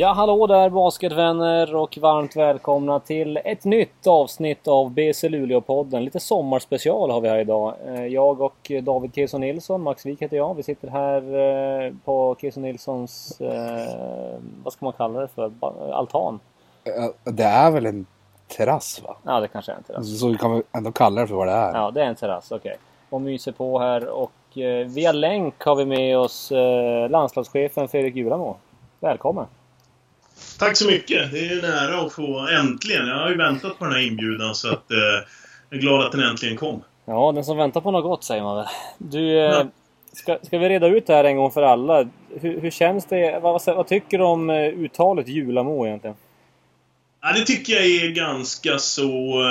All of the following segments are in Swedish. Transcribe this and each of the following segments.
Ja, hallå där basketvänner och varmt välkomna till ett nytt avsnitt av BC Luleå-podden. Lite sommarspecial har vi här idag. Eh, jag och David Keso Nilsson, Max Wik heter jag. Vi sitter här eh, på Keso Nilssons, eh, vad ska man kalla det för, altan. Det är väl en terrass va? Ja, det kanske är en terrass. Så vi kan ändå kalla det för vad det är. Ja, det är en terrass, okej. Okay. Och myser på här och via länk har vi med oss landslagschefen Fredrik Julamo. Välkommen! Tack så mycket! Det är en ära att få äntligen. Jag har ju väntat på den här inbjudan så att, eh, jag är glad att den äntligen kom. Ja, den som väntar på något gott säger man väl. Du, eh, ska, ska vi reda ut det här en gång för alla? Hur, hur känns det? Vad, vad, tycker du om eh, uttalet Julamo egentligen? Ja, det tycker jag är ganska så...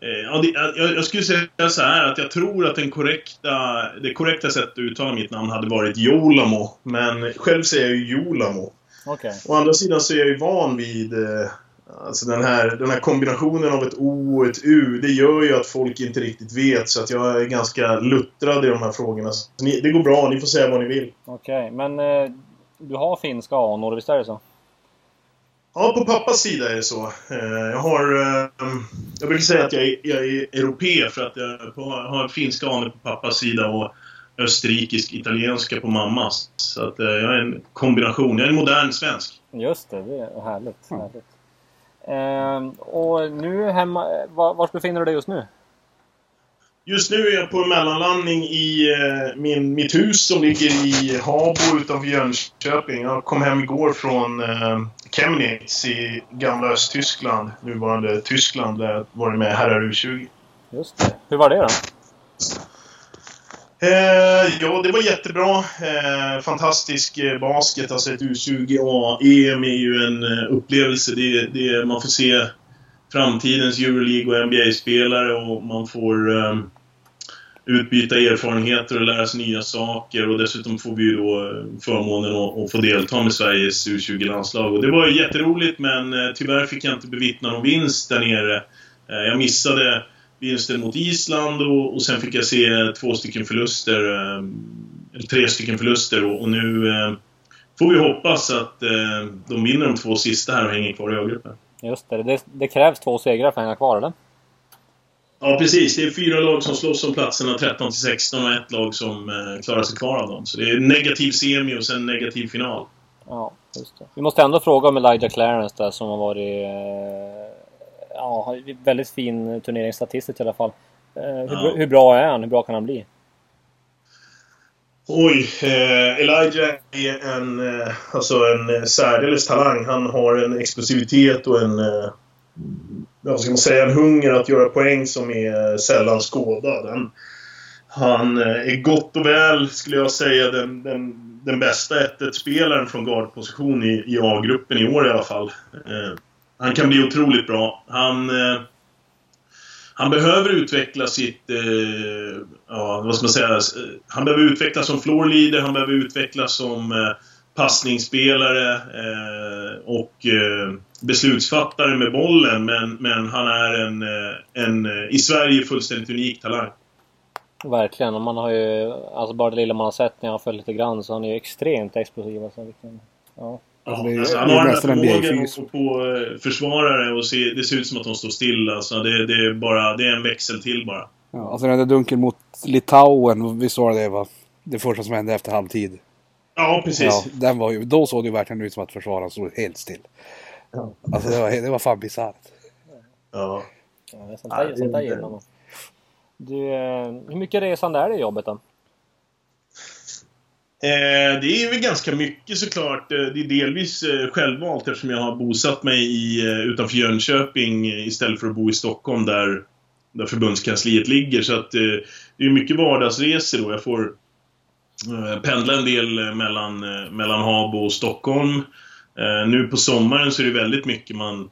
Eh, ja, det, jag, jag, skulle säga så här att jag tror att den korrekta, det korrekta sättet att uttala mitt namn hade varit Jolamo. Men själv säger jag ju Jolamo. Okay. Å andra sidan så är jag ju van vid eh, alltså den, här, den här kombinationen av ett O och ett U. Det gör ju att folk inte riktigt vet så att jag är ganska luttrad i de här frågorna. Ni, det går bra, ni får säga vad ni vill. Okej, okay, men eh, du har finska anor, visst är det så? Ja, på pappas sida är det så. Eh, jag har... Eh, jag brukar säga att jag är, jag är europé för att jag har finska anor på pappas sida och österrikisk-italienska på mammas. Så att eh, jag är en kombination. Jag är en modern svensk. Just det, det är härligt. Mm. härligt. Eh, och nu hemma, var, var befinner du dig just nu? Just nu är jag på en mellanlandning i eh, min, mitt hus som ligger i Habo utanför Jönköping. Jag kom hem igår från eh, Chemnitz i gamla Östtyskland, nuvarande Tyskland, där jag varit med herrar U20. Just det. Hur var det då? Eh, ja, det var jättebra. Eh, fantastisk eh, basket. Alltså ett U20A-EM är ju en eh, upplevelse. Det, det, man får se framtidens Euroleague och NBA-spelare och man får eh, utbyta erfarenheter och lära sig nya saker och dessutom får vi ju då eh, förmånen att, att få delta med Sveriges U20-landslag. Och det var ju jätteroligt men eh, tyvärr fick jag inte bevittna någon vinst där nere. Eh, jag missade vinsten mot Island och, och sen fick jag se två stycken förluster. Eh, eller tre stycken förluster och, och nu eh, får vi hoppas att eh, de vinner de två sista här och hänger kvar i A-gruppen. Just det. det. det. krävs två segrar för att hänga kvar, eller? Ja, precis. Det är fyra lag som slåss om platserna 13 till 16 och ett lag som klarar sig kvar av dem. Så det är negativ semi och sen negativ final. Ja, just det. Vi måste ändå fråga om Elijah Clarence där som har varit ja, väldigt fin turnering statistiskt i alla fall. Eh, hur, ja. hur, bra är han? Hur bra kan han bli? Oj, eh, Elijah är en, eh, alltså en särdeles talang. Han har en explosivitet och en, eh, vad ska man säga, en hunger att göra poäng som är sällan skådad. Han, han eh, är gott och väl, skulle jag säga, den, den, den bästa 1-1-spelaren från guardposition i, i A-gruppen i år i alla fall. Eh, han kan bli otroligt bra. Han... Eh, han behöver utveckla sitt... Eh, ja, vad ska man säga? Eh, han behöver utvecklas som floor leader, han behöver utvecklas som eh, passningsspelare eh, och eh, beslutsfattare med bollen. Men, men han är en, eh, en eh, i Sverige fullständigt unik talang. Verkligen. Och man har ju, alltså bara det lilla man har sett när jag har följt lite grann så han är ju extremt explosiv. Alltså, liksom. ja. Alltså, det, alltså, han har den här förmågan på eh, försvarare och se, det ser ut som att de står still. Alltså, det, det, är bara, det är en växel till bara. Ja, alltså den där dunken mot Litauen, visst var det va? Det första som hände efter halvtid. Ja, precis. Ja, den var ju, då såg det ju verkligen ut som att försvararen stod helt still. Ja. Alltså det var, det var fan bisarrt. Ja. ja sånt där, sånt där gillar man. Du, eh, hur mycket resande är det i jobbet då? Eh, det är väl ganska mycket såklart. Eh, det är delvis eh, självvalt eftersom jag har bosatt mig i, eh, utanför Jönköping istället för att bo i Stockholm där, där förbundskansliet ligger. Så att eh, det är mycket vardagsresor då. Jag får pendla en del mellan, mellan Habo och Stockholm. Nu på sommaren så är det väldigt mycket man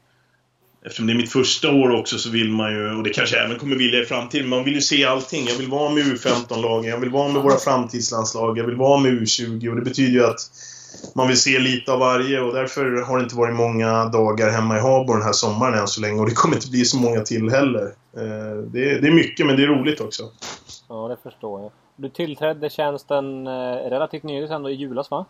Eftersom det är mitt första år också så vill man ju, och det kanske jag även kommer vilja i framtiden, man vill ju se allting. Jag vill vara med U15-lagen, jag vill vara med våra framtidslandslag, jag vill vara med U20 och det betyder ju att man vill se lite av varje och därför har det inte varit många dagar hemma i Habo den här sommaren än så länge och det kommer inte bli så många till heller. Eh, det är, det är mycket men det är roligt också. Ja, det förstår jag. Du tillträdde tjänsten eh, relativt nyligen ändå i julas va?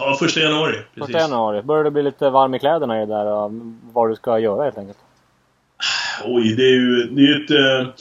Ja, första januari. Första Precis. januari. Börjar det bli lite varm i kläderna i det där uh, vad du ska göra helt enkelt? Oj, det är ju det är ett... eh,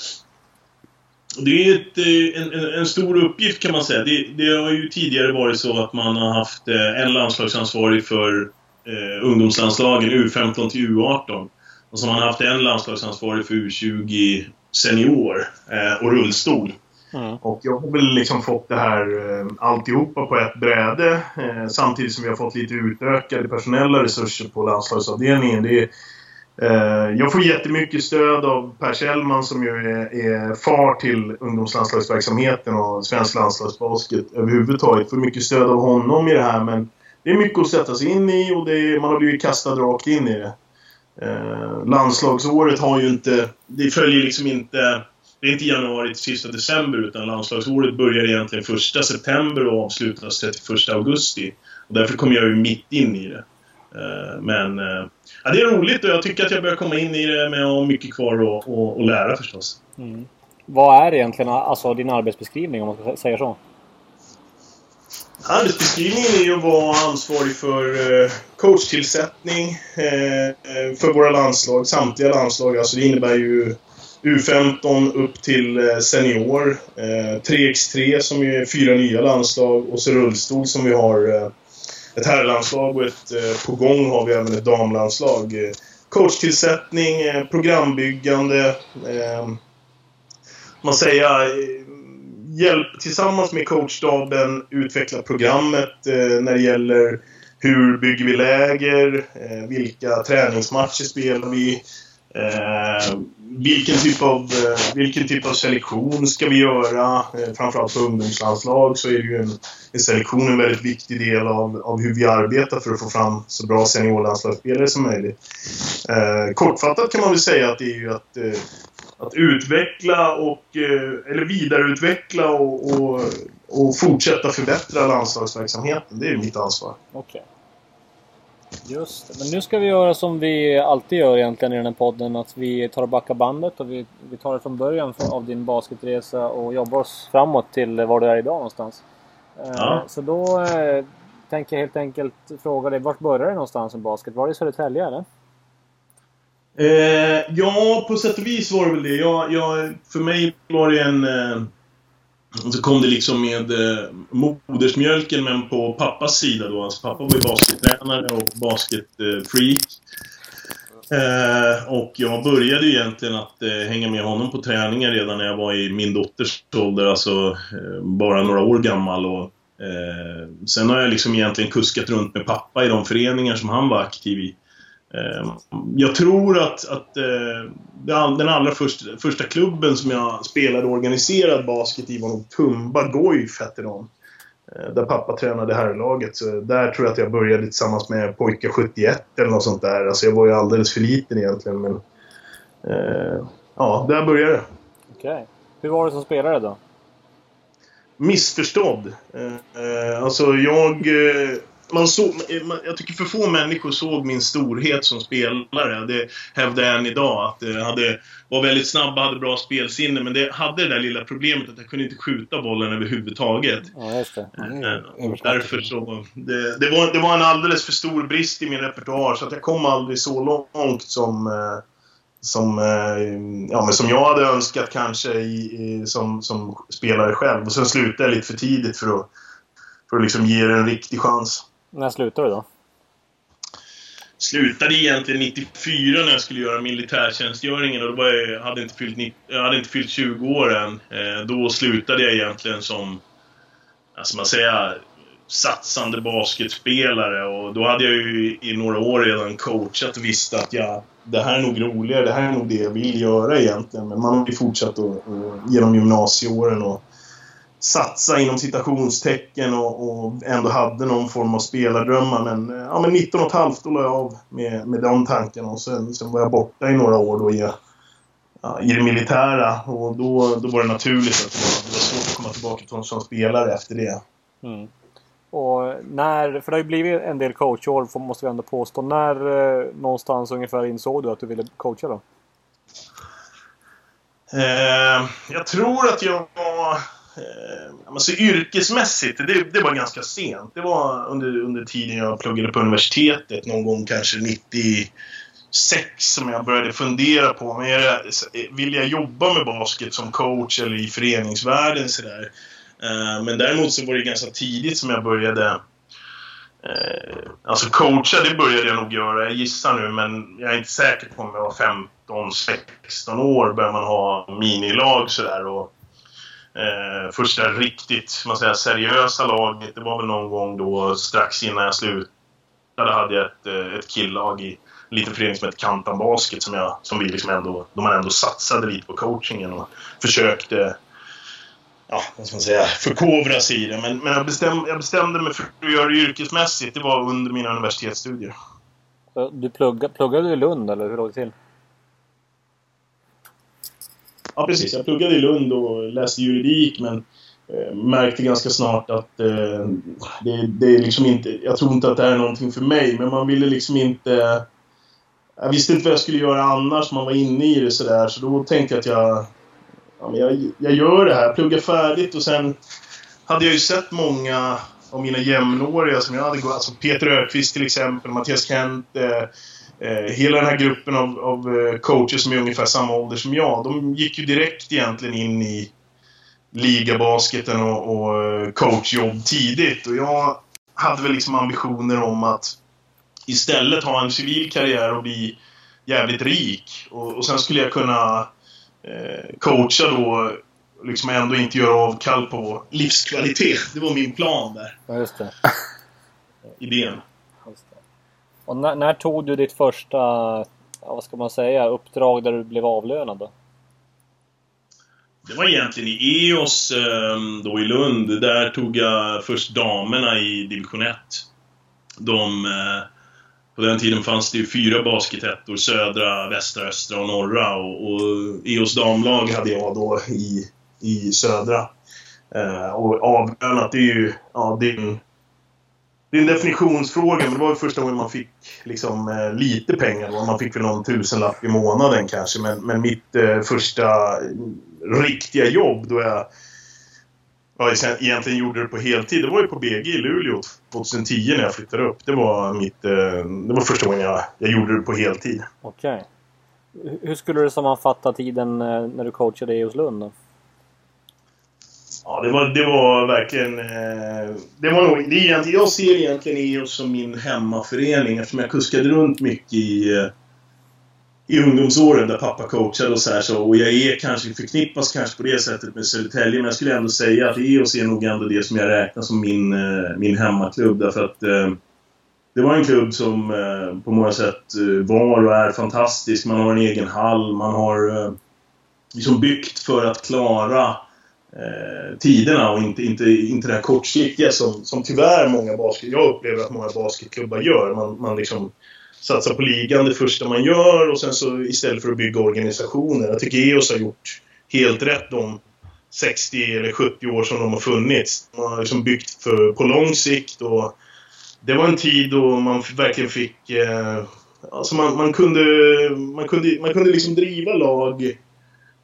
Det är ett, eh, en, en, en stor uppgift kan man säga. Det, det har ju tidigare varit så att man har haft eh, en landslagsansvarig för eh, ungdomslandslagen, U15 till U18. Och så har man haft en landslagsansvarig för U20 senior eh, och rullstol. Mm. Och jag har väl liksom fått det här eh, alltihopa på ett bräde. Eh, samtidigt som vi har fått lite utökade personella resurser på landslagsavdelningen. Det är, eh, jag får jättemycket stöd av Per Kjellman som ju är, är far till ungdomslandslagsverksamheten och svensk landslagsbasket överhuvudtaget. Får mycket stöd av honom i det här men det är mycket att sätta sig in i och det är, man har blivit kastad rakt in i det. Eh, landslagsåret har ju inte... Det följer liksom inte... Det är inte januari till sista december utan landslagsåret börjar egentligen första september och avslutas 31 augusti. Och därför kommer jag ju mitt in i det. Eh, men eh, ja, det är roligt och jag tycker att jag börjar komma in i det men jag har mycket kvar att, lära förstås. Mm. Vad är egentligen alltså, din arbetsbeskrivning om man ska säga så? Arbetsbeskrivningen är ju att vara ansvarig för eh, coachtillsättning för våra landslag, samtliga landslag. Alltså det innebär ju U15 upp till eh, senior. Eh, 3x3 som är fyra nya landslag och så rullstol som vi har eh, ett herrlandslag och ett, eh, på gång har vi även ett damlandslag. Coachtillsättning, programbyggande. Man säger hjälp tillsammans med coachstaben utveckla programmet eh, när det gäller hur bygger vi läger, eh, vilka träningsmatcher spelar vi, eh, vilken, typ av, eh, vilken typ av selektion ska vi göra? Eh, framförallt på ungdomslandslag så är ju en, en selektion en väldigt viktig del av, av hur vi arbetar för att få fram så bra seniorlandslagsspelare som möjligt. Eh, kortfattat kan man väl säga att det är ju att eh, att utveckla och, eller vidareutveckla och, och, och fortsätta förbättra landslagsverksamheten. Det är mitt ansvar. Okay. Just det. Men nu ska vi göra som vi alltid gör egentligen i den här podden. Att vi tar och backar bandet och vi, vi tar det från början av din basketresa och jobbar oss framåt till var du är idag någonstans. Ja. Så då eh, tänker jag helt enkelt fråga dig, vart började det någonstans med basket? Var det i Södertälje eller? Eh, ja, på sätt och vis var det väl det. Jag, jag, för mig var det en... Och så kom det liksom med eh, modersmjölken, men på pappas sida då. Alltså pappa var ju baskettränare och basketfreak. Eh, och jag började ju egentligen att eh, hänga med honom på träningar redan när jag var i min dotters ålder, alltså eh, bara några år gammal. Och, eh, sen har jag liksom egentligen kuskat runt med pappa i de föreningar som han var aktiv i. Eh, jag tror att, att eh, den allra första, första klubben som jag spelade organiserad basket i var nog Tumba Goif hette de. Eh, där pappa tränade herrlaget. Så där tror jag att jag började tillsammans med pojkar 71 eller något sånt där. Alltså jag var ju alldeles för liten egentligen men... ja, där började det. Okej. Okay. Hur var det som spelare då? Missförstådd. alltså jag man såg, jag tycker för få människor såg min storhet som spelare. Det hävdar jag än idag. Att jag hade, var väldigt snabb och hade bra spelsinne. Men det hade det där lilla problemet att jag kunde inte skjuta bollen överhuvudtaget. Ja, just det. Mm. Därför så... Det, det, var, det var en alldeles för stor brist i min repertoar. Så att jag kom aldrig så långt som... Eh, som, ja, men som jag hade önskat kanske i, som, som spelare själv. Och sen slutade jag lite för tidigt för att, för att liksom ge det en riktig chans. När slutade du då? Slutade egentligen 94 när jag skulle göra militärtjänstgöringen och då var jag, hade inte fyllt, jag hade inte fyllt 20 år än. Eh, då slutade jag egentligen som, alltså man säga, satsande basketspelare och då hade jag ju i några år redan coachat och visste att jag, det här är nog roligare, det här är nog det jag vill göra egentligen. Men man har ju fortsatt att, eh, genom gymnasieåren och satsa inom citationstecken och, och, ändå hade någon form av spelardrömmar. Men, ja, men 19 och ett halvt då la jag av med, med de tankarna och sen, sen var jag borta i några år då i, ja, i det militära och då, då var det naturligt att det var, det var svårt att komma tillbaka till som spelare efter det. Mm. Och när, för det har ju blivit en del coachår måste vi ändå påstå. När eh, någonstans ungefär insåg du att du ville coacha då? Eh, jag tror att jag var Eh, alltså yrkesmässigt, det, det var ganska sent. Det var under, under tiden jag pluggade på universitetet, någon gång kanske 96 som jag började fundera på. Men jag, vill jag jobba med basket som coach eller i föreningsvärlden sådär? Eh, men däremot så var det ganska tidigt som jag började eh, Alltså coacha, det började jag nog göra. Jag gissar nu, men jag är inte säker på om jag var 15, 16 år började man ha minilag sådär. Och, eh, första riktigt, man säger, seriösa laget, det var väl någon gång då strax innan jag slutade hade jag ett, eh, ett killag i en liten förening som hette Kantan Basket som, jag, som vi liksom ändå, då man ändå satsade lite på coachingen och försökte ja, vad ska man säga, förkovra sig i det. Men, men jag, bestäm, jag bestämde mig för att göra det yrkesmässigt. Det var under mina universitetsstudier. Du plugga, pluggade du i Lund eller hur låg det till? Ja, precis. Jag pluggade i Lund och läste juridik men eh, märkte ganska snart att eh, det, det är liksom inte... Jag tror inte att det här är någonting för mig, men man ville liksom inte... Jag visste inte vad jag skulle göra annars, man var inne i det sådär. Så då tänkte jag att jag ja, men jag, jag gör det här, pluggar färdigt och sen hade jag ju sett många av mina jämnåriga som jag hade gått, alltså Peter Ökvist till exempel, Mattias Kent, eh, eh, hela den här gruppen av, av eh, coacher som är ungefär samma ålder som jag, de gick ju direkt egentligen in i ligabasketen och, och eh, coachjobb tidigt. Och jag hade väl liksom ambitioner om att istället ha en civil karriär och bli jävligt rik. Och, och sen skulle jag kunna eh, coacha då liksom ändå inte göra avkall på livskvalitet. Det var min plan där. Ja, just det. Idén. Och när, när, tog du ditt första, ja, vad ska man säga, uppdrag där du blev avlönad då? Det var egentligen i EOS ehm, då i Lund. Där tog jag först damerna i division 1. De eh, på den tiden fanns det ju fyra basketettor, södra, västra, östra och norra. Och, och EOS damlag hade jag då i, i södra. Eh, och avlönat, det är ju ja, det är en definitionsfråga. Men det var ju första gången man fick liksom, eh, lite pengar. Då. Man fick väl någon tusenlapp i månaden kanske. Men, men mitt eh, första riktiga jobb då jag ja, egentligen gjorde det på heltid. Det var ju på BG i Luleå 2010 när jag flyttade upp. Det var, mitt, eh, det var första gången jag, jag gjorde det på heltid. Okej. Okay. Hur skulle du sammanfatta tiden eh, när du coachade i Oslund? Ja, det var, det var verkligen... Eh, det var nog, det är jag ser egentligen EOS som min hemmaförening eftersom jag kuskade runt mycket i eh, i ungdomsåren där pappa coachade och så här så, och jag är kanske, förknippas kanske på det sättet med Södertälje men jag skulle ändå säga att EOS är nog ändå det som jag räknar som min, eh, min hemmaklubb därför att eh, det var en klubb som eh, på många sätt eh, var och är fantastisk. Man har en egen hall, man har eh, liksom byggt för att klara eh, tiderna och inte, inte, inte det här kortsiktiga som, som tyvärr många basket... Jag upplever att många basketklubbar gör. Man, man liksom satsar på ligan det första man gör och sen så istället för att bygga organisationer. Jag tycker EOS har gjort helt rätt de 60 eller 70 år som de har funnits. De har liksom byggt för, på lång sikt och det var en tid då man verkligen fick... Eh, alltså man, man, kunde, man kunde, man kunde liksom driva lag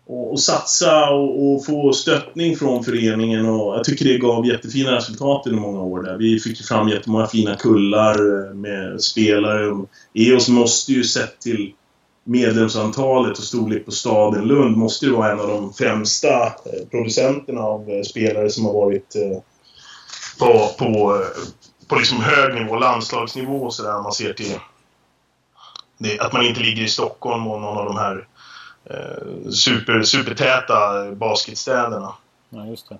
och, och satsa och, och, få stöttning från föreningen och jag tycker det gav jättefina resultat under många år där. Vi fick fram jättemånga fina kullar eh, med spelare. EOS måste ju sett till medlemsantalet och storlek på staden Lund måste ju vara en av de främsta eh, producenterna av eh, spelare som har varit på, på, på liksom hög nivå, landslagsnivå och sådär. Man ser till det, att man inte ligger i Stockholm och någon av de här eh, super, supertäta basketstäderna. Ja, just det.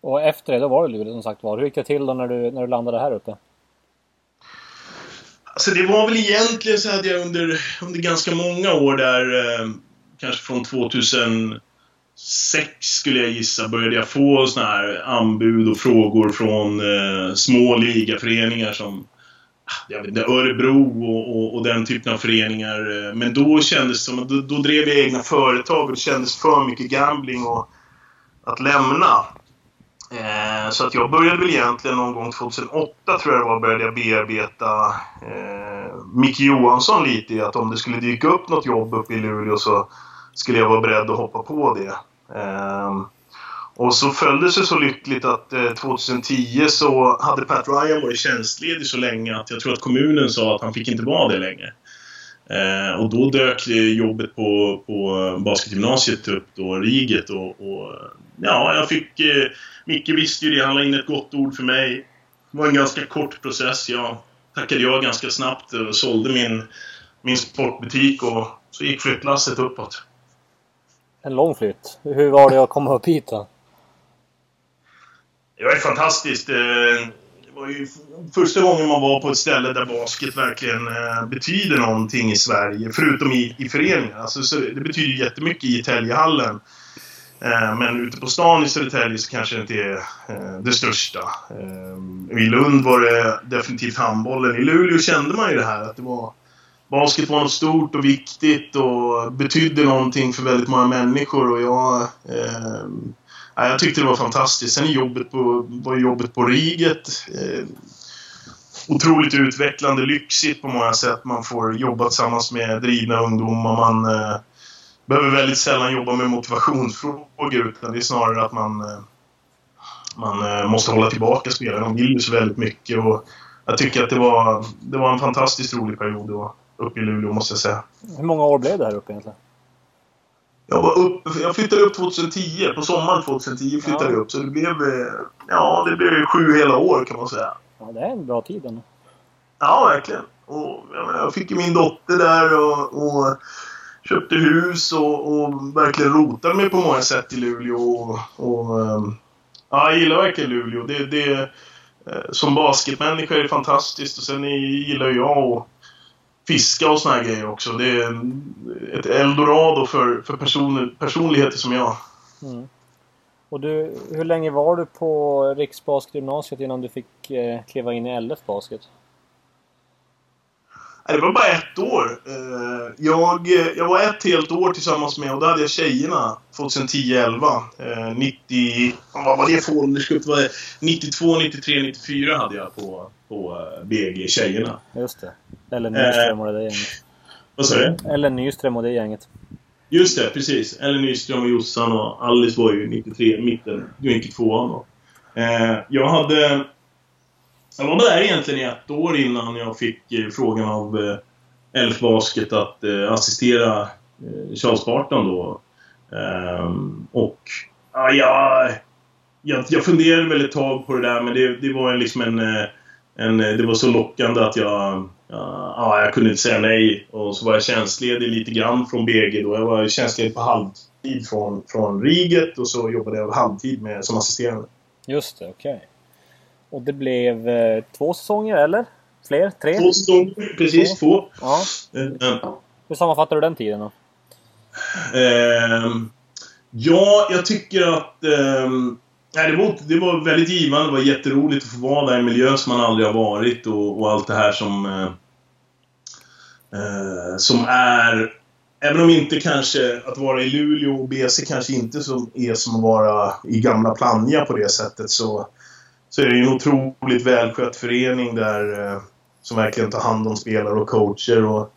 Och efter det, då var det Luleå som sagt var. Hur gick det till då när du, när du landade här uppe? Alltså det var väl egentligen så hade jag under, under ganska många år där, eh, kanske från 2006 skulle jag gissa, började jag få såna här anbud och frågor från eh, små ligaföreningar som jag vet inte, Örebro och, och, och, den typen av föreningar. Eh, men då kändes det som att då, då drev jag egna företag och det kändes för mycket gambling och att lämna. Eh, så att jag började väl egentligen någon gång 2008 tror jag det var, började jag bearbeta eh, Micke Johansson lite i att om det skulle dyka upp något jobb uppe i Luleå så skulle jag vara beredd att hoppa på det. Eh, och så föll det sig så lyckligt att eh, 2010 så hade Pat Ryan varit tjänstledig så länge att jag tror att kommunen sa att han fick inte vara det längre. Eh, och då dök jobbet på, på basketgymnasiet upp då, Riget och, och ja, jag fick... Eh, Micke visste ju det, han la in ett gott ord för mig. Det var en ganska kort process. Jag tackade jag ganska snabbt och sålde min, min sportbutik och så gick flyttlasset uppåt. En lång flytt. Hur var det att komma upp hit då? Det var ju fantastiskt. Eh, det var ju första gången man var på ett ställe där basket verkligen eh, betyder någonting i Sverige. Förutom i, i föreningar. Alltså, det betyder jättemycket i Täljehallen. Eh, men ute på stan i Södertälje så kanske det inte är det största. I Lund var det definitivt handbollen. I Luleå kände man ju det här att det var basket var något stort och viktigt och betydde någonting för väldigt många människor. Och jag, eh, jag tyckte det var fantastiskt. Sen jobbet på, var jobbet på Riget eh, otroligt utvecklande, lyxigt på många sätt. Man får jobba tillsammans med drivna ungdomar. Man eh, behöver väldigt sällan jobba med motivationsfrågor utan det är snarare att man, eh, man eh, måste hålla tillbaka spelarna. De vill ju så väldigt mycket. Och jag tycker att det var, det var en fantastiskt rolig period. då, uppe i Luleå måste jag säga. Hur många år blev det här uppe egentligen? Jag, var upp, jag flyttade upp 2010. På sommaren 2010 flyttade ja. jag upp. Så det blev, eh, ja, det blev sju hela år kan man säga. Ja, det är en bra tid ändå. Ja, verkligen. Och, jag, menar, jag fick ju min dotter där och, och köpte hus och, och, verkligen rotade mig på många sätt i Luleå. Och, och, ehm, ja, jag gillar verkligen Luleå. Det, det, eh, som basketmänniska är det fantastiskt och sen gillar jag att fiska och såna här grejer också. Det är ett eldorado för, för person, personligheter som jag. Mm. Och du, hur länge var du på Riksbasketgymnasiet innan du fick eh, kliva in i LF Basket? Det var bara ett år. Eh, jag, jag var ett helt år tillsammans med, och då hade jag tjejerna 2010-11. 90... Vad var det för åldersgrupp? 92, 93, 94 hade jag på, på eh, BG, tjejerna. Just det. Eller Nyström och det gänget. Vad sa du? Eller Nyström och det gänget. Just det, precis. Eller Nyström och Jossan och Alice var ju 93, mitten, 92an då. Eh, jag hade jag var där egentligen i ett år innan jag fick eh, frågan av eh, Elf Basket att eh, assistera Charles Spartan då. Ehm, och ja, jag, jag, jag funderade väl ett tag på det där men det, det var liksom en, en... Det var så lockande att jag... Ja, jag kunde inte säga nej. Och så var jag tjänstledig lite grann från BG då. Jag var tjänstledig på halvtid från, från Riget och så jobbade jag halvtid med, som assisterande. Just det, okej. Okay. Och det blev eh, två säsonger, eller? Fler? Tre? Två säsonger, precis. Två. två. Ja. Uh, Hur sammanfattar du den tiden då? Uh, ja, jag tycker att... Uh, nej, det, var, det var väldigt givande. Det var jätteroligt att få vara där i en miljö som man aldrig har varit och, och allt det här som... Eh, eh som är... Även om inte kanske att vara i Luleå och BC kanske inte som är som att vara i gamla Plannja på det sättet så så är det en otroligt välskött förening där eh, som verkligen tar hand om spelare och coacher. Och,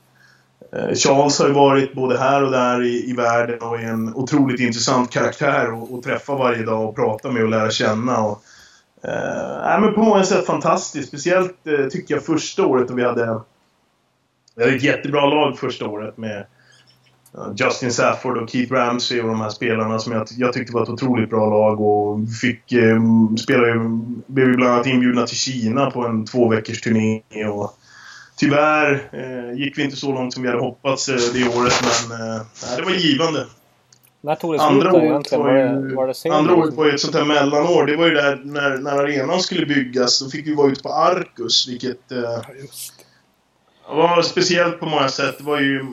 Eh, Charles har ju varit både här och där i, i världen och är en otroligt intressant karaktär att träffa varje dag och prata med och lära känna. Och, eh, men på många sätt fantastiskt. Speciellt eh, tycker jag första året då vi hade, vi hade ett jättebra lag första året med eh, Justin Safford och Keith Ramsey och de här spelarna som jag, jag tyckte var ett otroligt bra lag och fick eh, spela, blev ju bland annat inbjudna till Kina på en två veckors turné och Tyvärr eh, gick vi inte så långt som vi hade hoppats eh, det året men eh, det var givande. När tog det slut andra året var, ju, var det andra året var ju ett sånt här mellanår. Det var ju där när, när arenan skulle byggas. Då fick vi vara ute på Arcus, vilket... Eh, var speciellt på många sätt. Det var ju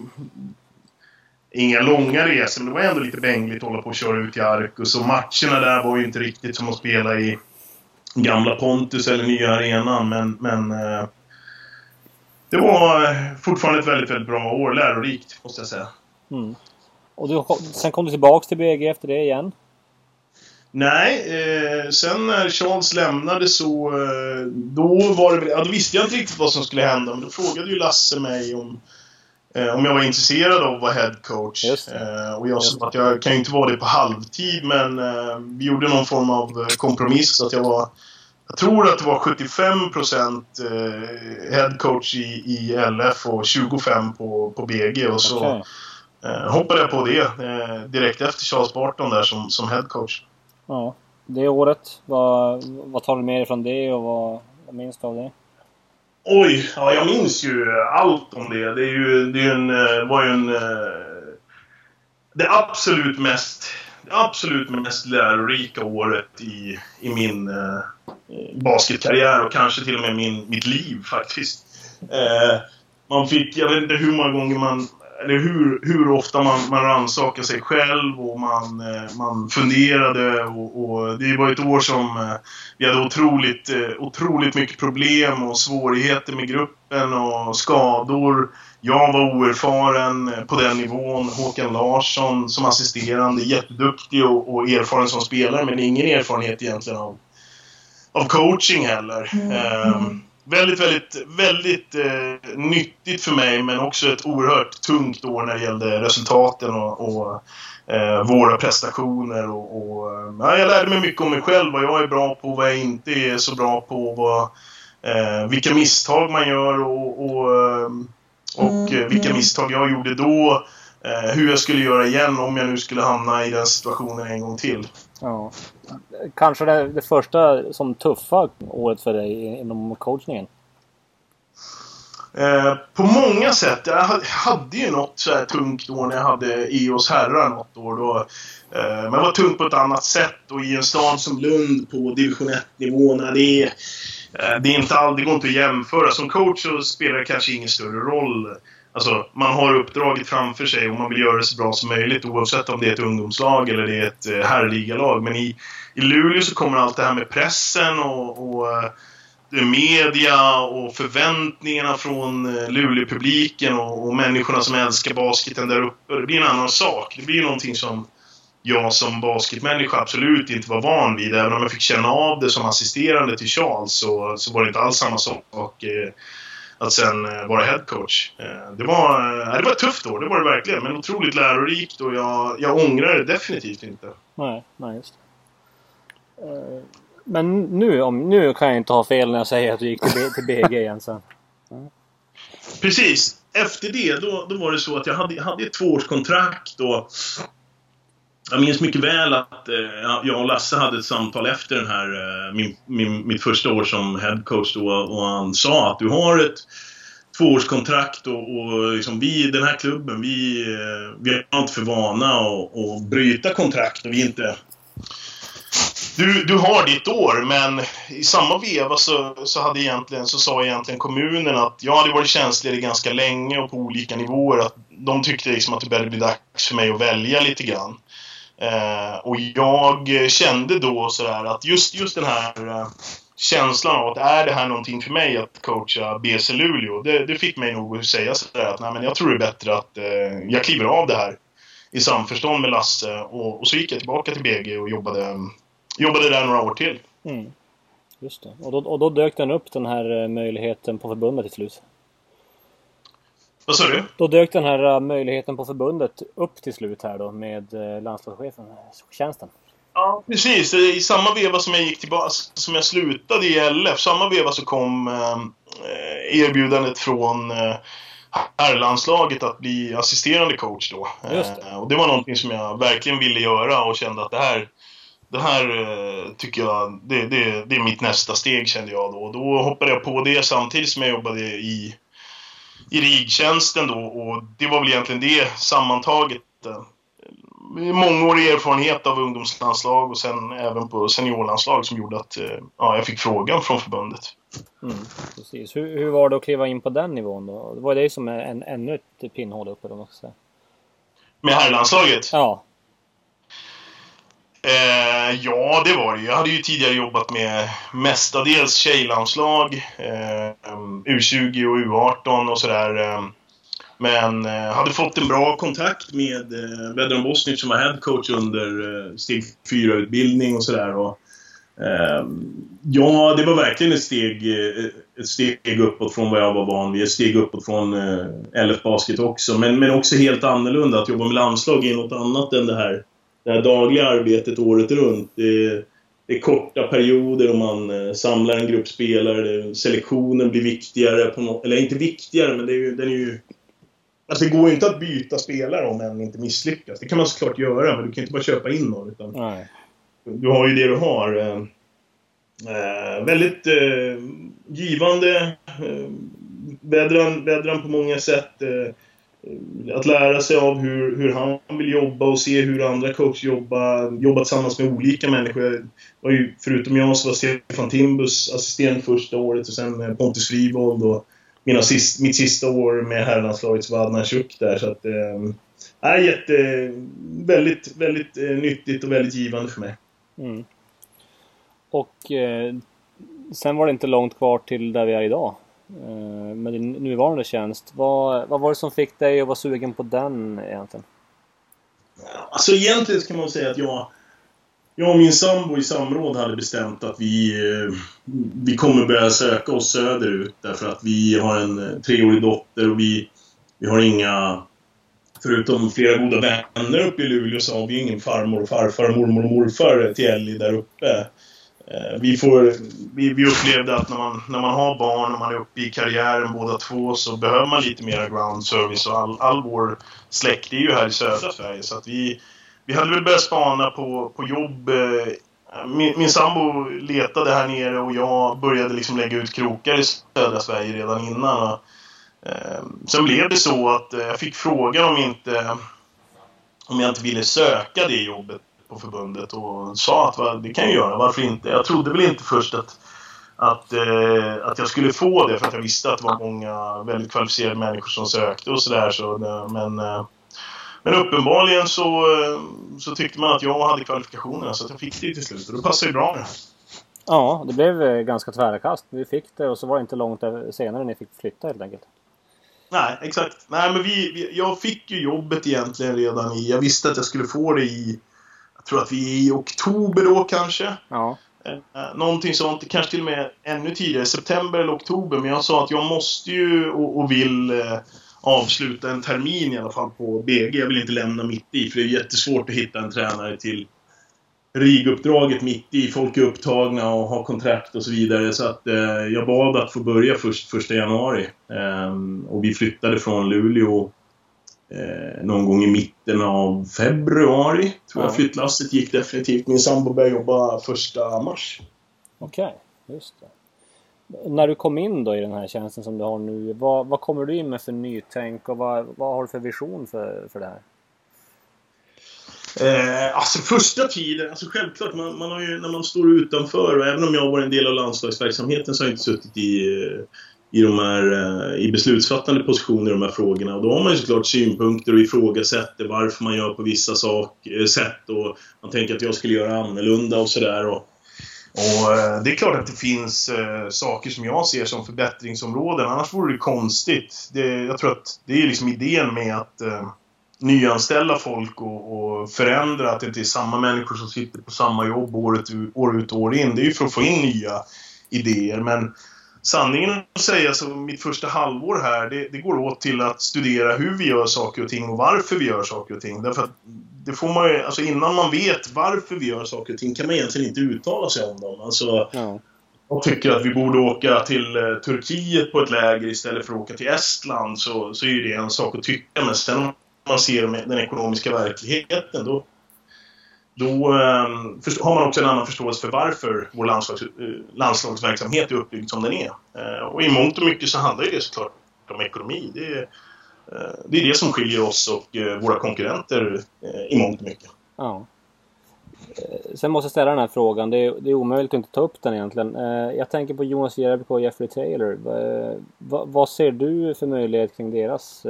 inga långa resor, men det var ändå lite bängligt att hålla på och köra ut i Arcus. Och matcherna där var ju inte riktigt som att spela i gamla Pontus eller nya arenan, men, men eh, det var fortfarande ett väldigt, väldigt bra år. Lärorikt, måste jag säga. Mm. Och du, sen kom du tillbaks till BG efter det igen? Nej, eh, sen när Charles lämnade så... Eh, då var det Ja, då visste jag inte riktigt vad som skulle hända, men då frågade ju Lasse mig om eh, om jag var intresserad av att vara headcoach. Eh, och jag sa att jag kan ju inte vara det på halvtid men eh, vi gjorde någon form av eh, kompromiss att jag var jag tror att det var 75% eh, headcoach i, i LF och 25% på, på BG. Och så okay. eh, hoppade jag på det eh, direkt efter Charles Barton där som, som headcoach. Ja, det året. Vad, vad tar du med dig från det och vad, vad minns du av det? Oj, ja, jag minns ju allt om det. Det, är ju, det är en, var ju en... Det absolut mest, absolut mest lärorika året i, i min eh, basketkarriär och kanske till och med min, mitt liv faktiskt. Eh, man fick, jag vet inte hur många gånger man eller hur, hur ofta man, man rannsakade sig själv och man, eh, man funderade. Och, och, det var ett år som eh, vi hade otroligt, eh, otroligt mycket problem och svårigheter med gruppen och skador. Jag var oerfaren på den nivån. Håkan Larsson som assisterande, jätteduktig och, och erfaren som spelare men ingen erfarenhet egentligen av, av coaching heller. Mm. Um, väldigt, väldigt, väldigt eh, nyttigt för mig men också ett oerhört tungt år när det gällde resultaten och, och eh, våra prestationer. Och, och ja, jag lärde mig mycket om mig själv, vad jag är bra på, vad jag inte är så bra på. Vad, eh, vilka misstag man gör och, och, eh, och mm. vilka misstag jag gjorde då. Eh, hur jag skulle göra igen om jag nu skulle hamna i den situationen en gång till. Ja. Kanske det, det första som tuffa året för dig inom coachningen? Eh, på många sätt. Jag hade ju något så här tungt år när jag hade EOS herrar något år. Då, eh, men det var tungt på ett annat sätt och i en stad som Lund på division 1-nivå, Det, eh, det, är inte all, det går inte att jämföra. Som coach så spelar det kanske ingen större roll Alltså, man har uppdraget framför sig och man vill göra det så bra som möjligt oavsett om det är ett ungdomslag eller det är ett eh, herrligalag. Men i, i Luleå så kommer allt det här med pressen och, och eh, media och förväntningarna från Luleåpubliken Luleå-publiken och, och människorna som älskar basketen där uppe. Det blir en annan sak. Det blir någonting som jag som basketmänniska absolut inte var van vid. Även om jag fick känna av det som assisterande till Charles så, så var det inte alls samma sak. Eh, att sen eh, vara headcoach. Eh, det var, eh, det var ett tufft år, det var det verkligen. Men otroligt lärorikt och jag, jag ångrar det definitivt inte. Nej, nej just Men nu, om, nu kan jag inte ha fel när jag säger att du gick till, till BG igen sen. Mm. Precis. Efter det, då, då var det så att jag hade, hade ett tvåårskontrakt och jag minns mycket väl att eh, jag och Lasse hade ett samtal efter den här, eh, min, min, mitt första år som headcoach då och han sa att du har ett tvåårskontrakt och, och liksom vi, den här klubben, vi, eh, vi är inte för vana att, bryta kontrakt och vi inte du, du har ditt år, men i samma veva så, så, hade egentligen, så sa egentligen kommunen att jag hade varit tjänstledig ganska länge och på olika nivåer. Att de tyckte liksom att det började bli dags för mig att välja lite grann. Eh, och jag kände då sådär att just, just den här eh, känslan av att är det här någonting för mig att coacha BC Luleå? Det, det fick mig nog att säga sådär att nej, men jag tror det är bättre att eh, jag kliver av det här i samförstånd med Lasse. Och, och, så gick jag tillbaka till BG och jobbade, jobbade där några år till. Mm. Just det. Och då, och då dök den upp den här eh, möjligheten på förbundet till slut? Vad sa du? Då dök den här äh, möjligheten på förbundet upp till slut här då med äh, landslagschefen, tjänsten. Ja, precis. I samma veva som jag gick tillbaka, som jag slutade i LF, samma veva så kom eh, erbjudandet från eh, herrlandslaget att bli assisterande coach då. Det. Eh, och det var någonting som jag verkligen ville göra och kände att det här det här eh, tycker jag, det, det, det är mitt nästa steg kände jag då. Då hoppade jag på det samtidigt som jag jobbade i i rigtjänsten då och det var väl egentligen det sammantaget. Eh, mångårig erfarenhet av ungdomslandslag och sen även på seniorlandslag som gjorde att eh, ja, jag fick frågan från förbundet. Mm, precis. Hur, hur var det att kliva in på den nivån då? Det var det som en, ännu ett pinnhål uppe då, måste säga. Med herrlandslaget? Ja. Eh, ja, det var det Jag hade ju tidigare jobbat med mestadels tjejlandslag, eh, U20 och U18 och sådär. Eh, men eh, hade fått en bra kontakt med eh, Vedran Bosnic som var headcoach under eh, steg 4-utbildning och sådär. Eh, ja, det var verkligen ett steg, eh, ett steg uppåt från vad jag var van vid. Ett steg uppåt från eh, LF Basket också. Men, men också helt annorlunda. Att jobba med landslag är något annat än det här, det här dagliga arbetet året runt. Det, det är korta perioder och man eh, samlar en grupp spelare. Selektionen blir viktigare. På no eller inte viktigare, men det är ju, den är ju... Alltså det går ju inte att byta spelare om en inte misslyckas. Det kan man såklart göra, men du kan inte bara köpa in någon. Utan Nej. Du har ju det du har. Eh, eh väldigt eh, givande. Eh, vädran, vädran på många sätt. Eh, Eh, att lära sig av hur, hur han vill jobba och se hur andra coacher jobbar. Jobba tillsammans med olika människor. Var ju, förutom jag så var Stefan Timbus assistent första året och sen Pontus Frivold och mina sist, mitt sista år med herrlandslaget så var Adnan Shuk där. Så att, äh, är jätte, väldigt, väldigt äh, nyttigt och väldigt givande för mig. Mm. Och eh, sen var det inte långt kvar till där vi är idag. Eh, Med din nuvarande tjänst. Vad, vad var det som fick dig att vara sugen på den egentligen? Alltså egentligen kan man säga att jag, jag och min sambo i samråd hade bestämt att vi, eh, vi kommer börja söka oss söderut därför att vi har en eh, treårig dotter och vi, vi har inga Förutom flera goda vänner uppe i Luleå så har vi ingen farmor och farfar, mormor och morfar till Ellie där uppe. Eh, vi, får, vi, vi upplevde att när man, när man har barn och man är uppe i karriären båda två så behöver man lite mer ground service och all, all vår släkt är ju här i södra Sverige så att vi, vi hade väl börjat spana på, på jobb. Eh, min, min sambo letade här nere och jag började liksom lägga ut krokar i södra Sverige redan innan. Och, eh, sen blev det så att eh, jag fick frågan om inte om jag inte ville söka det jobbet på förbundet och sa att det kan jag göra, varför inte? Jag trodde väl inte först att, att, eh, att jag skulle få det för att jag visste att det var många väldigt kvalificerade människor som sökte och sådär. Så, men, eh, men uppenbarligen så, eh, så tyckte man att jag hade kvalifikationerna så att jag fick det till slut och det passade ju bra med Ja, det blev eh, ganska tvära kast. Vi fick det och så var det inte långt senare ni fick flytta helt enkelt. Nej, exakt. Nej, men vi, vi, jag fick ju jobbet egentligen redan i... Jag visste att jag skulle få det i jag tror att vi är i oktober då kanske. Ja. Eh, någonting sånt, kanske till och med ännu tidigare, september eller oktober. Men jag sa att jag måste ju och, och vill eh, avsluta en termin i alla fall på BG. Jag vill inte lämna mitt i, för det är jättesvårt att hitta en tränare till RIG-uppdraget mitt i. Folk är upptagna och har kontrakt och så vidare. Så att eh, jag bad att få börja först första januari. Eh, och vi flyttade från Luleå eh, någon gång i mitten av februari. Tror ja. jag flyttlasset gick definitivt. Min sambo började jobba första mars. Okej, okay, just det. När du kom in då i den här tjänsten som du har nu, vad, vad kommer du in med för nytänk och vad, vad har du för vision för, för det här? Eh, alltså första tiden, alltså självklart, man, man har ju, när man står utanför och även om jag har varit en del av landslagsverksamheten så har jag inte suttit i eh, i, de här, eh, i beslutsfattande positioner i de här frågorna. Och då har man ju såklart synpunkter och ifrågasätter varför man gör på vissa sak, eh, sätt och man tänker att jag skulle göra annorlunda och sådär. Och, och eh, det är klart att det finns eh, saker som jag ser som förbättringsområden, annars vore det konstigt. Det, jag tror att det är liksom idén med att eh, nyanställa folk och, och, förändra, att det inte är samma människor som sitter på samma jobb året, år ut och år in. Det är ju för att få in nya idéer. Men sanningen att säga så mitt första halvår här, det, det, går åt till att studera hur vi gör saker och ting och varför vi gör saker och ting. Därför att det får man ju, alltså innan man vet varför vi gör saker och ting kan man egentligen inte uttala sig om dem. Alltså, ja. Jag tycker att vi borde åka till eh, Turkiet på ett läger istället för att åka till Estland så, så är det en sak att tycka. Men sen om man ser den ekonomiska verkligheten då, då ehm, har man också en annan förståelse för varför vår landslags, eh, landslagsverksamhet är uppbyggd som den är. Eh, och i mångt och mycket så handlar det såklart om ekonomi. Det är, det är det som skiljer oss och våra konkurrenter i mångt och mycket. Ja. Sen måste jag ställa den här frågan. Det är, det är omöjligt att inte ta upp den egentligen. Jag tänker på Jonas Jerebko och Jeffrey Taylor. Vad, vad ser du för möjlighet kring deras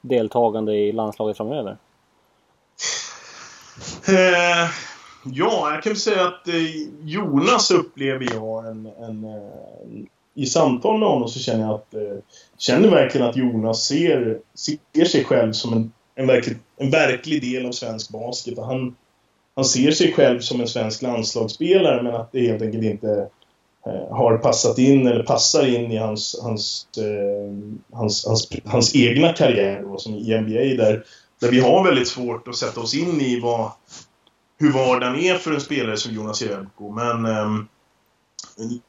deltagande i landslaget framöver? Eh, ja, jag kan säga att eh, Jonas upplever jag en, en, eh, I samtal med honom så känner jag att... Eh, känner verkligen att Jonas ser, ser sig själv som en, en, verklig, en verklig del av svensk basket. Och han, han ser sig själv som en svensk landslagsspelare men att det helt enkelt inte eh, har passat in eller passar in i hans, hans, eh, hans, hans, hans, egna karriär då, som i NBA där, där vi har väldigt svårt att sätta oss in i vad, hur vardagen är för en spelare som Jonas Jerebko. Men eh,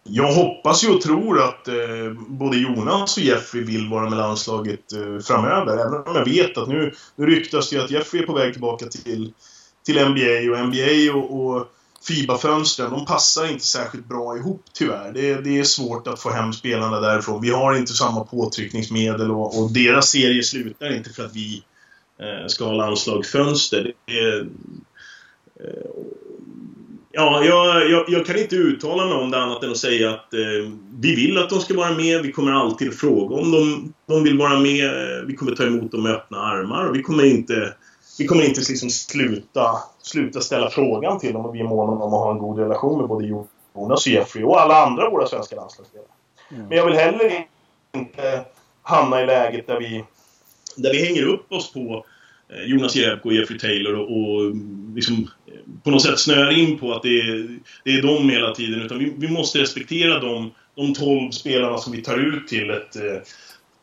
jag hoppas ju och tror att eh, både Jonas och Jeffrey vill vara med landslaget eh, framöver. Även om jag vet att nu, nu ryktas det ju att Jeffrey är på väg tillbaka till, till NBA och NBA och, och Fiba-fönstren, de passar inte särskilt bra ihop tyvärr. Det, det, är svårt att få hem spelarna därifrån. Vi har inte samma påtryckningsmedel och, och deras serie slutar inte för att vi eh, ska ha landslagsfönster. Det, är, eh, Ja, jag, jag, jag, kan inte uttala mig om det annat än att säga att eh, vi vill att de ska vara med. Vi kommer alltid fråga om de, de vill vara med. Vi kommer ta emot dem med öppna armar. Vi kommer inte, vi kommer inte liksom sluta, sluta ställa frågan till dem och vi är måna om att ha en god relation med både Jonas och Jeffrey och alla andra våra svenska landslagsspelare. Mm. Men jag vill heller inte hamna i läget där vi, där vi hänger upp oss på eh, Jonas Jerebko och Jeffrey Taylor och, och mm, liksom eh, på något sätt snöar in på att det är, det är de hela tiden. Utan vi, vi måste respektera de, de 12 spelarna som vi tar ut till, ett, eh,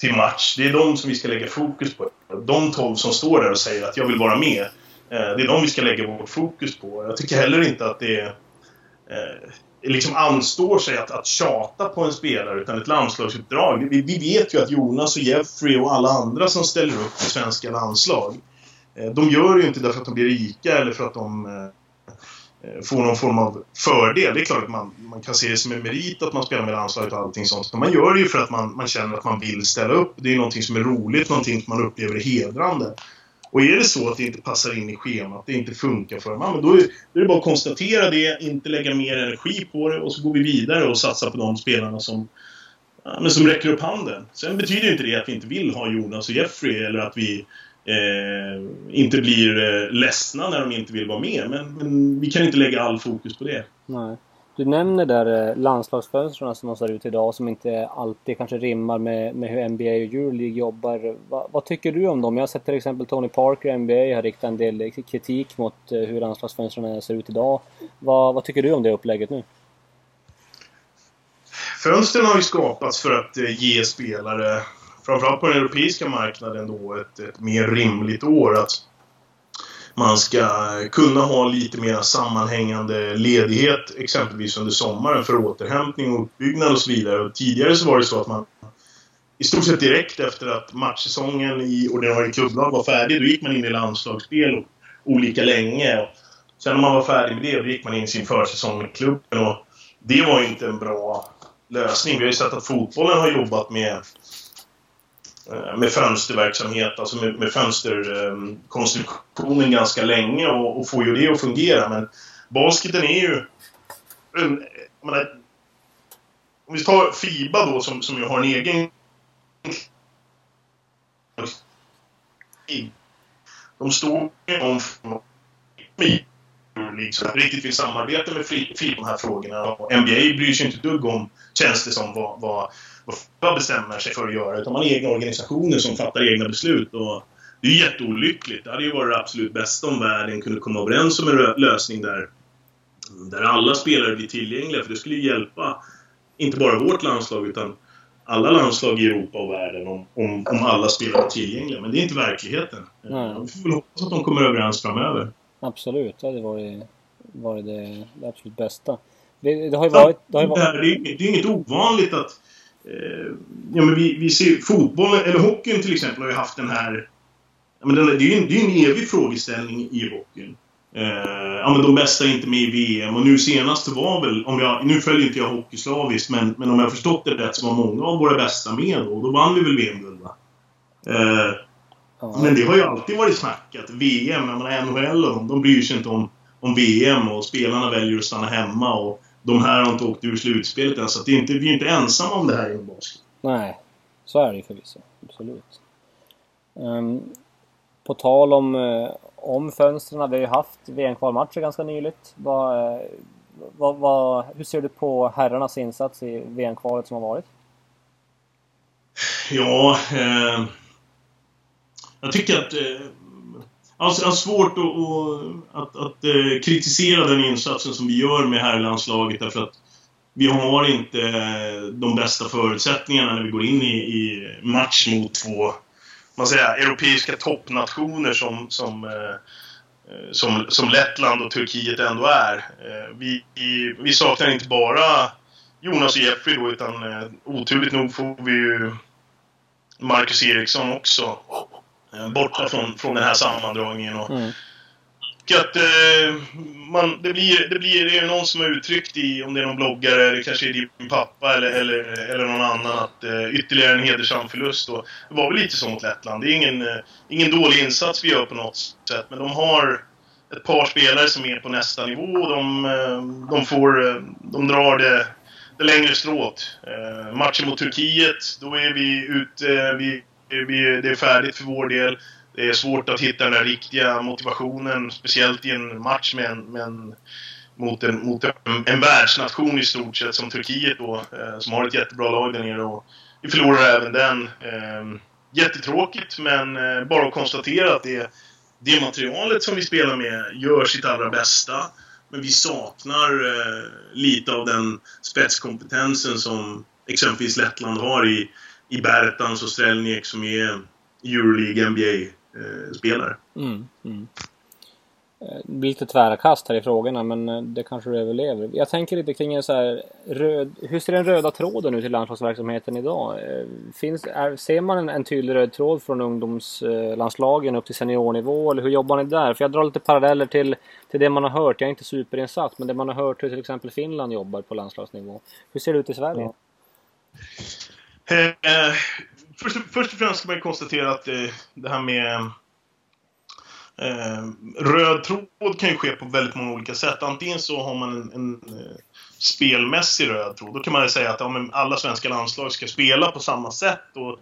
till match. Det är de som vi ska lägga fokus på. De 12 som står där och säger att jag vill vara med. Det är de vi ska lägga vårt fokus på. Jag tycker heller inte att det är liksom anstår sig att, att tjata på en spelare utan ett landslagsuppdrag. Vi, vi, vet ju att Jonas och Jeffrey och alla andra som ställer upp i svenska landslag eh, de gör det ju inte därför att de blir rika eller för att de eh, eh, får någon form av fördel. Det är klart att man, man kan se det som en merit att man spelar med landslaget och allting sånt. Men man gör det ju för att man, man känner att man vill ställa upp. Det är någonting som är roligt, någonting som man upplever är hedrande. Och är det så att det inte passar in i schemat, det inte funkar för dem, då är, då är det bara att konstatera det, inte lägga mer energi på det och så går vi vidare och satsar på de spelarna som, ja, men som räcker upp handen. Sen betyder inte det att vi inte vill ha Jonas och Jeffrey eller att vi eh, inte blir eh, ledsna när de inte vill vara med. Men, men, vi kan inte lägga all fokus på det. Nej. Du nämner där eh, landslagsfönstren som de ser ut idag som inte alltid kanske rimmar med, med hur NBA och Euroleague jobbar. Va, vad tycker du om dem? Jag har sett till exempel Tony Parker i NBA har riktat en del eh, kritik mot eh, hur landslagsfönstren ser ut idag. Va, vad tycker du om det upplägget nu? Fönstren har ju skapats för att ge spelare framförallt på den europeiska marknaden då ett, ett mer rimligt år. Att man ska kunna ha lite mer sammanhängande ledighet exempelvis under sommaren för återhämtning och uppbyggnad och så vidare. Och tidigare så var det så att man i stort sett direkt efter att matchsäsongen i ordinarie klubblag var färdig, då gick man in i landslagsspel olika länge. Sen när man var färdig med det, då gick man in i sin försäsong med klubben. Och det var ju inte en bra lösning. Vi har ju sett att fotbollen har jobbat med Eh, med fönsterverksamhet, alltså med, med fönsterkonstruktionen ganska länge och, och får ju det att fungera. Men basketen är ju... En, menar, om vi tar Fiba då som, som ju har en egen... De står ju om liksom, riktigt vill samarbeta med FIBA de här frågorna. Och NBA bryr sig inte ett dugg om, känns det som, vad, vad vad bestämmer sig för att göra. Utan man har egna organisationer som fattar egna beslut. Och det är jätteolyckligt. Det hade ju varit det absolut bästa om världen kunde komma överens om en lösning där, där alla spelare blir tillgängliga. För det skulle ju hjälpa, inte bara vårt landslag, utan alla landslag i Europa och världen om, om, om alla spelare är tillgängliga. Men det är inte verkligen. Nej. Vi får väl hoppas att de kommer överens framöver. Absolut, det hade varit, varit det, det absolut bästa. Det, det, har ju varit... Det, har ju varit... Det, är, det är inget ovanligt att Eh, ja, men vi, vi ser fotbollen, eller hockeyn till exempel, har ju haft den här... Ja, men den, det är ju en, det är en evig frågeställning i hockeyn. Eh, ja, men de bästa är inte med i VM och nu senast var väl, om jag, nu följer inte jag hockey slaviskt, men, men om jag förstått det rätt så var många av våra bästa med och då vann vi väl VM-guld va? Eh, men det har ju alltid varit snackat. VM, jag menar NHL de, bryr sig inte om, om VM och spelarna väljer att stanna hemma och de här har inte åkt ur slutspelet än. Så det är inte, vi är inte ensamma om det här inom basket. Nej, så är det ju förvisso. Absolut. Um, på tal om, uh, om fönstren, vi har ju haft VM-kvalmatcher ganska nyligt. Vad, uh, vad, vad, hur ser du på herrarnas insats i VM-kvalet som har varit? Ja, eh, jag tycker att... Eh, Alltså, jag har svårt att, att, att, att eh, kritisera den insatsen som vi gör med herrlandslaget därför att vi har inte eh, de bästa förutsättningarna när vi går in i, i match mot två man säger, europeiska toppnationer som, som, eh, eh, som, som Lettland och Turkiet ändå är. Eh, vi, vi saknar inte bara Jonas och Jeffrey då, utan eh, oturligt nog får vi ju Marcus Eriksson också oh, borta från, från den här sammandragningen. Och, mm att eh, man, det blir, det blir det är någon som har uttryckt i, om det är någon bloggare, eller kanske är din pappa eller, eller, eller någon annan, att eh, ytterligare en hedersam förlust. Och det var väl lite så mot Lettland. Det är ingen, eh, ingen dålig insats vi gör på något sätt, men de har ett par spelare som är på nästa nivå de, eh, de, får, eh, de drar det, det längre strået. Eh, matchen mot Turkiet, då är vi ute, vi, det är färdigt för vår del. Det är svårt att hitta den där riktiga motivationen, speciellt i en match med en, med en mot, en, mot en, en världsnation i stort sett som Turkiet då, eh, som har ett jättebra lag där nere. Och vi förlorar även den. Eh, jättetråkigt, men eh, bara att konstatera att det, det materialet som vi spelar med gör sitt allra bästa. Men vi saknar eh, lite av den spetskompetensen som exempelvis Lettland har i, i Bertans och Strelniek som är Euroleague, NBA eh, spelare. Mm, mm. Eh, det blir lite tvära kast här i frågorna men eh, det kanske du överlever. Jag tänker lite kring en så här röd, Hur ser den röda tråden ut i landslagsverksamheten idag? Eh, finns, är, ser man en, en tydlig röd tråd från ungdomslandslagen upp till seniornivå eller hur jobbar ni där? För jag drar lite paralleller till, till det man har hört. Jag är inte superinsatt men det man har hört hur till exempel Finland jobbar på landslagsnivå. Hur ser det ut i Sverige? Ja. Eh, först, först och främst ska man konstatera att eh, det här med eh, röd tråd kan ju ske på väldigt många olika sätt. Antingen så har man en, en eh, spelmässig röd tråd. Då kan man säga att ja, alla svenska landslag ska spela på samma sätt. Och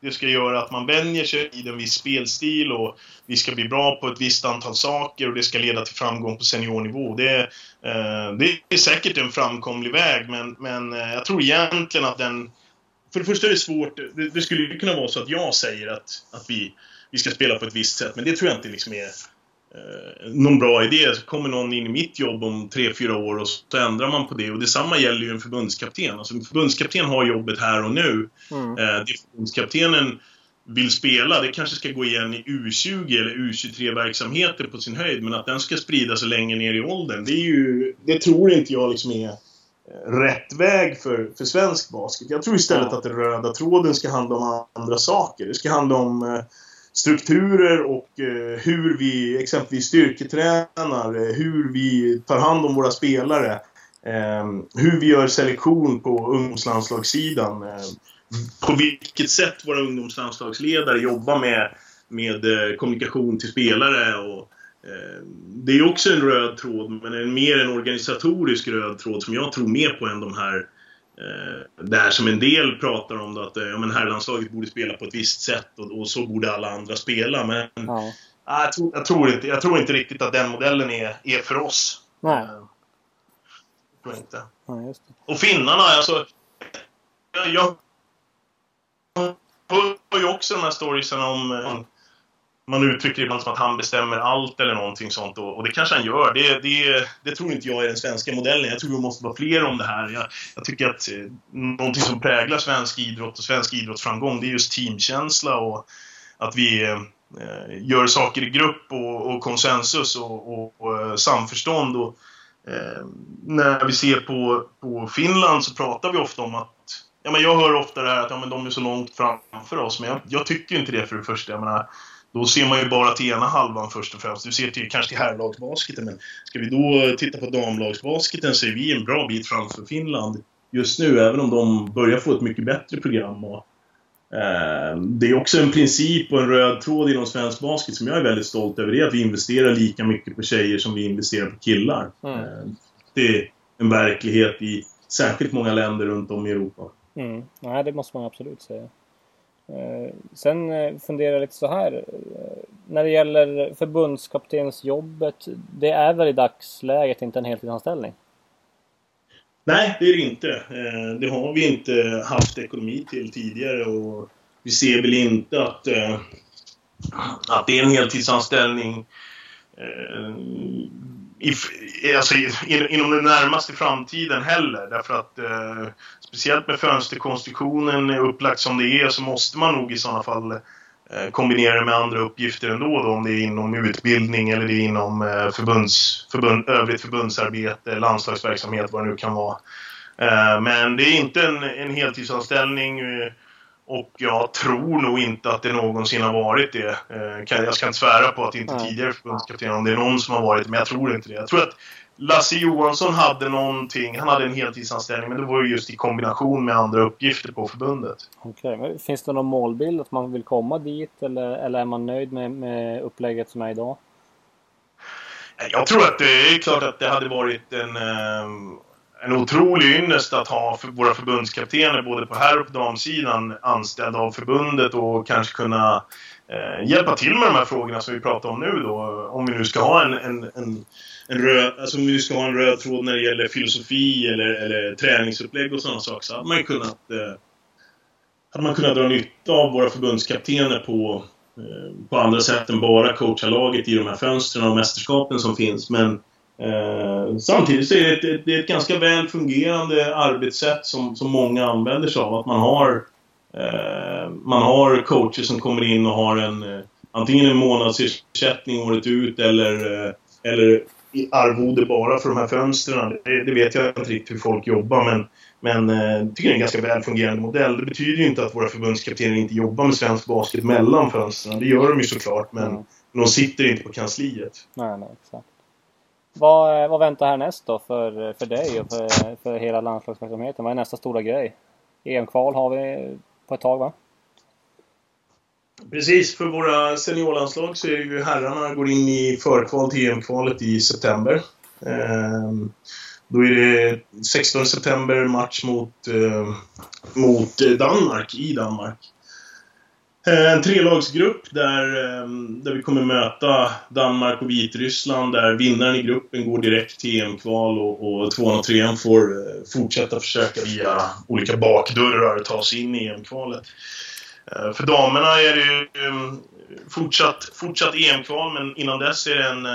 det ska göra att man vänjer sig i en viss spelstil och vi ska bli bra på ett visst antal saker och det ska leda till framgång på seniornivå. Det, eh, det är säkert en framkomlig väg men, men eh, jag tror egentligen att den för det första är det svårt. Det, det skulle ju kunna vara så att jag säger att, att vi, vi ska spela på ett visst sätt, men det tror jag inte liksom är eh, någon bra idé. Så kommer någon in i mitt jobb om tre fyra år och så ändrar man på det. Och detsamma gäller ju en förbundskapten. Alltså en förbundskapten har jobbet här och nu. Mm. Eh, det förbundskaptenen vill spela, det kanske ska gå igen i U20 eller U23-verksamheter på sin höjd, men att den ska sprida sig längre ner i åldern, det är ju... Det tror inte jag liksom är rätt väg för, för svensk basket. Jag tror istället att den röda tråden ska handla om andra saker. Det ska handla om eh, strukturer och eh, hur vi exempelvis styrketränar, eh, hur vi tar hand om våra spelare, hur vi gör selektion på ungdomslandslagssidan, på vilket sätt våra ungdomslandslagsledare jobbar med, med kommunikation till spelare och det är också en röd tråd, men en, mer en organisatorisk röd tråd som jag tror mer på än de här eh, det här som en del pratar om då, att eh, ja, men herrlandslaget borde spela på ett visst sätt och, och så borde alla andra spela. Men ja. jag, tror, jag, tror, inte, jag tror inte riktigt att den modellen är, är för oss. Nej. Jag tror inte. Ja, och finnarna, alltså... Jag, jag hör ju också de här storiesen om man uttrycker ibland som att han bestämmer allt eller någonting sånt och, och det kanske han gör. Det, det, det, tror inte jag är den svenska modellen. Jag tror vi måste vara fler om det här. Jag, jag tycker att eh, någonting som präglar svensk idrott och svensk idrottsframgång det är just teamkänsla och att vi eh, gör saker i grupp och, och konsensus och, och, och eh, samförstånd. Och, eh, när vi ser på, på Finland så pratar vi ofta om att Ja, men jag hör ofta det här att ja, men de är så långt framför oss, men jag, jag tycker inte det för det första. Jag menar, då ser man ju bara till ena halvan först och främst. Du ser till, kanske till herrlagsbasketen, men ska vi då titta på damlagsbasketen så är vi en bra bit framför Finland just nu, även om de börjar få ett mycket bättre program. Och, eh, det är också en princip och en röd tråd inom svensk basket som jag är väldigt stolt över. Det är att vi investerar lika mycket på tjejer som vi investerar på killar. Mm. Eh, det är en verklighet i särskilt många länder runt om i Europa. Mm. Nej, det måste man absolut säga. Eh, sen eh, funderar jag lite så här. Eh, när det gäller förbundskaptensjobbet. Det är väl i dagsläget inte en heltidsanställning? Nej, det är det inte. Eh, det har vi inte haft ekonomi till tidigare och vi ser väl inte att eh, att det är en heltidsanställning eh, i, alltså, inom den närmaste framtiden heller. Därför att eh, speciellt med fönsterkonstruktionen upplagt som det är så måste man nog i sådana fall eh, kombinera det med andra uppgifter ändå då, om det är inom utbildning eller det är inom eh, förbunds, förbund, övrigt förbundsarbete, landslagsverksamhet, vad det nu kan vara. Eh, men det är inte en, en heltidsanställning och jag tror nog inte att det någonsin har varit det. Jag ska inte svära på att det inte tidigare förbundskapten, om det är någon som har varit men jag tror inte det. Jag tror att Lasse Johansson hade någonting, han hade en heltidsanställning, men det var ju just i kombination med andra uppgifter på förbundet. Okej, okay. finns det någon målbild att man vill komma dit eller, eller är man nöjd med, med upplägget som är idag? Jag tror att det är klart att det hade varit en, ehm, en otrolig ynnest att ha för våra förbundskaptener både på herr och på damsidan anställda av förbundet och kanske kunna eh, hjälpa till med de här frågorna som vi pratar om nu då. Om vi nu ska ha en, en, en, en röd, alltså om vi ska ha en röd tråd när det gäller filosofi eller, eller träningsupplägg och sådana saker så hade man kunnat eh, hade man kunnat dra nytta av våra förbundskaptener på, eh, på andra sätt än bara coacha laget i de här fönstren och mästerskapen som finns. Men Eh, samtidigt så är det, ett, det är ett ganska väl fungerande arbetssätt som, som många använder sig av. Att man har, eh, man har coacher som kommer in och har en eh, antingen en månadsersättning året ut eller, eh, eller arvode bara för de här fönstren. Det, det, vet jag inte riktigt hur folk jobbar men, men eh, jag tycker det är en ganska väl fungerande modell. Det betyder ju inte att våra förbundskaptener inte jobbar med svensk basket mellan fönstren. Det gör de ju såklart men mm. de sitter inte på kansliet. Nej, nej, exakt. Vad, eh, vad väntar härnäst då för, för dig och för, för hela landslagsverksamheten? Vad är nästa stora grej? EM-kval har vi på ett tag va? Precis, för våra seniorlandslag så är ju herrarna går in i förkval till EM-kvalet i september. Ehm, då är det 16 september match mot, eh, mot Danmark, i Danmark. Eh, en trelagsgrupp där, ehm, där vi kommer möta Danmark och Vitryssland där vinnaren i gruppen går direkt till EM-kval och, och tvåan och trean får eh, fortsätta försöka via olika bakdörrar ta sig in i EM-kvalet. Eh, för damerna är det ju ehm, fortsatt, fortsatt EM-kval men innan dess är det en,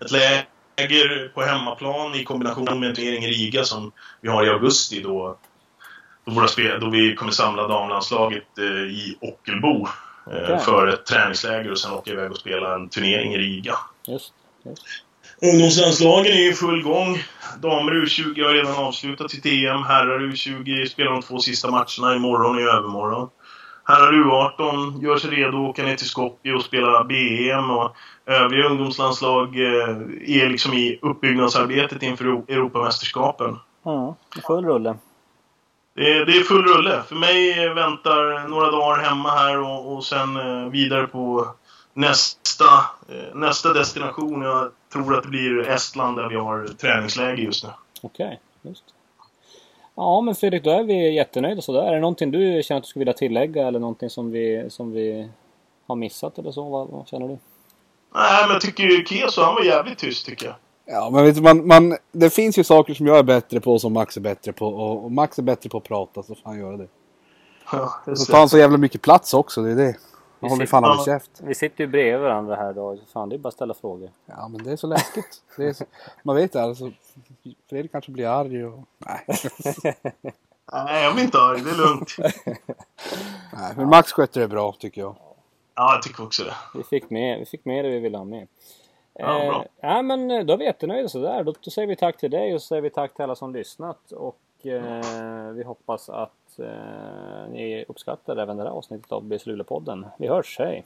ett läger på hemmaplan i kombination med en turnering i Riga som vi har i augusti då då, våra spel, då vi kommer samla damlandslaget eh, i Ockelbo eh, okay. för ett träningsläger och sen åka iväg och spela en turnering i Riga. Just, just. Ungdomslandslagen är i full gång. Damer U20 har redan avslutat sitt EM. Herrar U20 spelar de två sista matcherna imorgon och i övermorgon. Herrar U18 gör sig redo att åka ner till Skopje och spela BEM och övriga ungdomslandslag eh, är liksom i uppbyggnadsarbetet inför Europamästerskapen. Ja, full rulle. Det är, det är full rulle. För mig väntar några dagar hemma här och, och sen eh, vidare på nästa, eh, nästa destination. Jag tror att det blir Estland där vi har träningsläge just nu. Okej, okay, just Ja men Fredrik, då är vi jättenöjda sådär. Är det någonting du känner att du skulle vilja tillägga eller någonting som vi, som vi har missat eller så? Vad, vad känner du? Nej men jag tycker ju Keso, han var jävligt tyst tycker jag. Ja, men vet du, man, man, det finns ju saker som jag är bättre på som Max är bättre på. Och, och Max är bättre på att prata, så får han göra det. Ja, det så tar han så jävla mycket plats också, det är det. Han håller fan aldrig käft. Vi sitter ju bredvid varandra här då. Fan, det är bara att ställa frågor. Ja, men det är så läskigt. det är så, man vet det, alltså. Fredrik kanske blir arg och... Nej. Nej, jag blir inte arg. Det är lugnt. Nej, men Max sköter det bra, tycker jag. Ja, jag tycker också det. Vi fick med, vi fick med det vi ville ha med. Ja, bra. Eh, ja, men eh, då är vi jättenöjda sådär. Då, då säger vi tack till dig och så säger vi tack till alla som lyssnat. Och eh, vi hoppas att eh, ni uppskattar även det här avsnittet av BC Luleå-podden. Vi hörs, hej!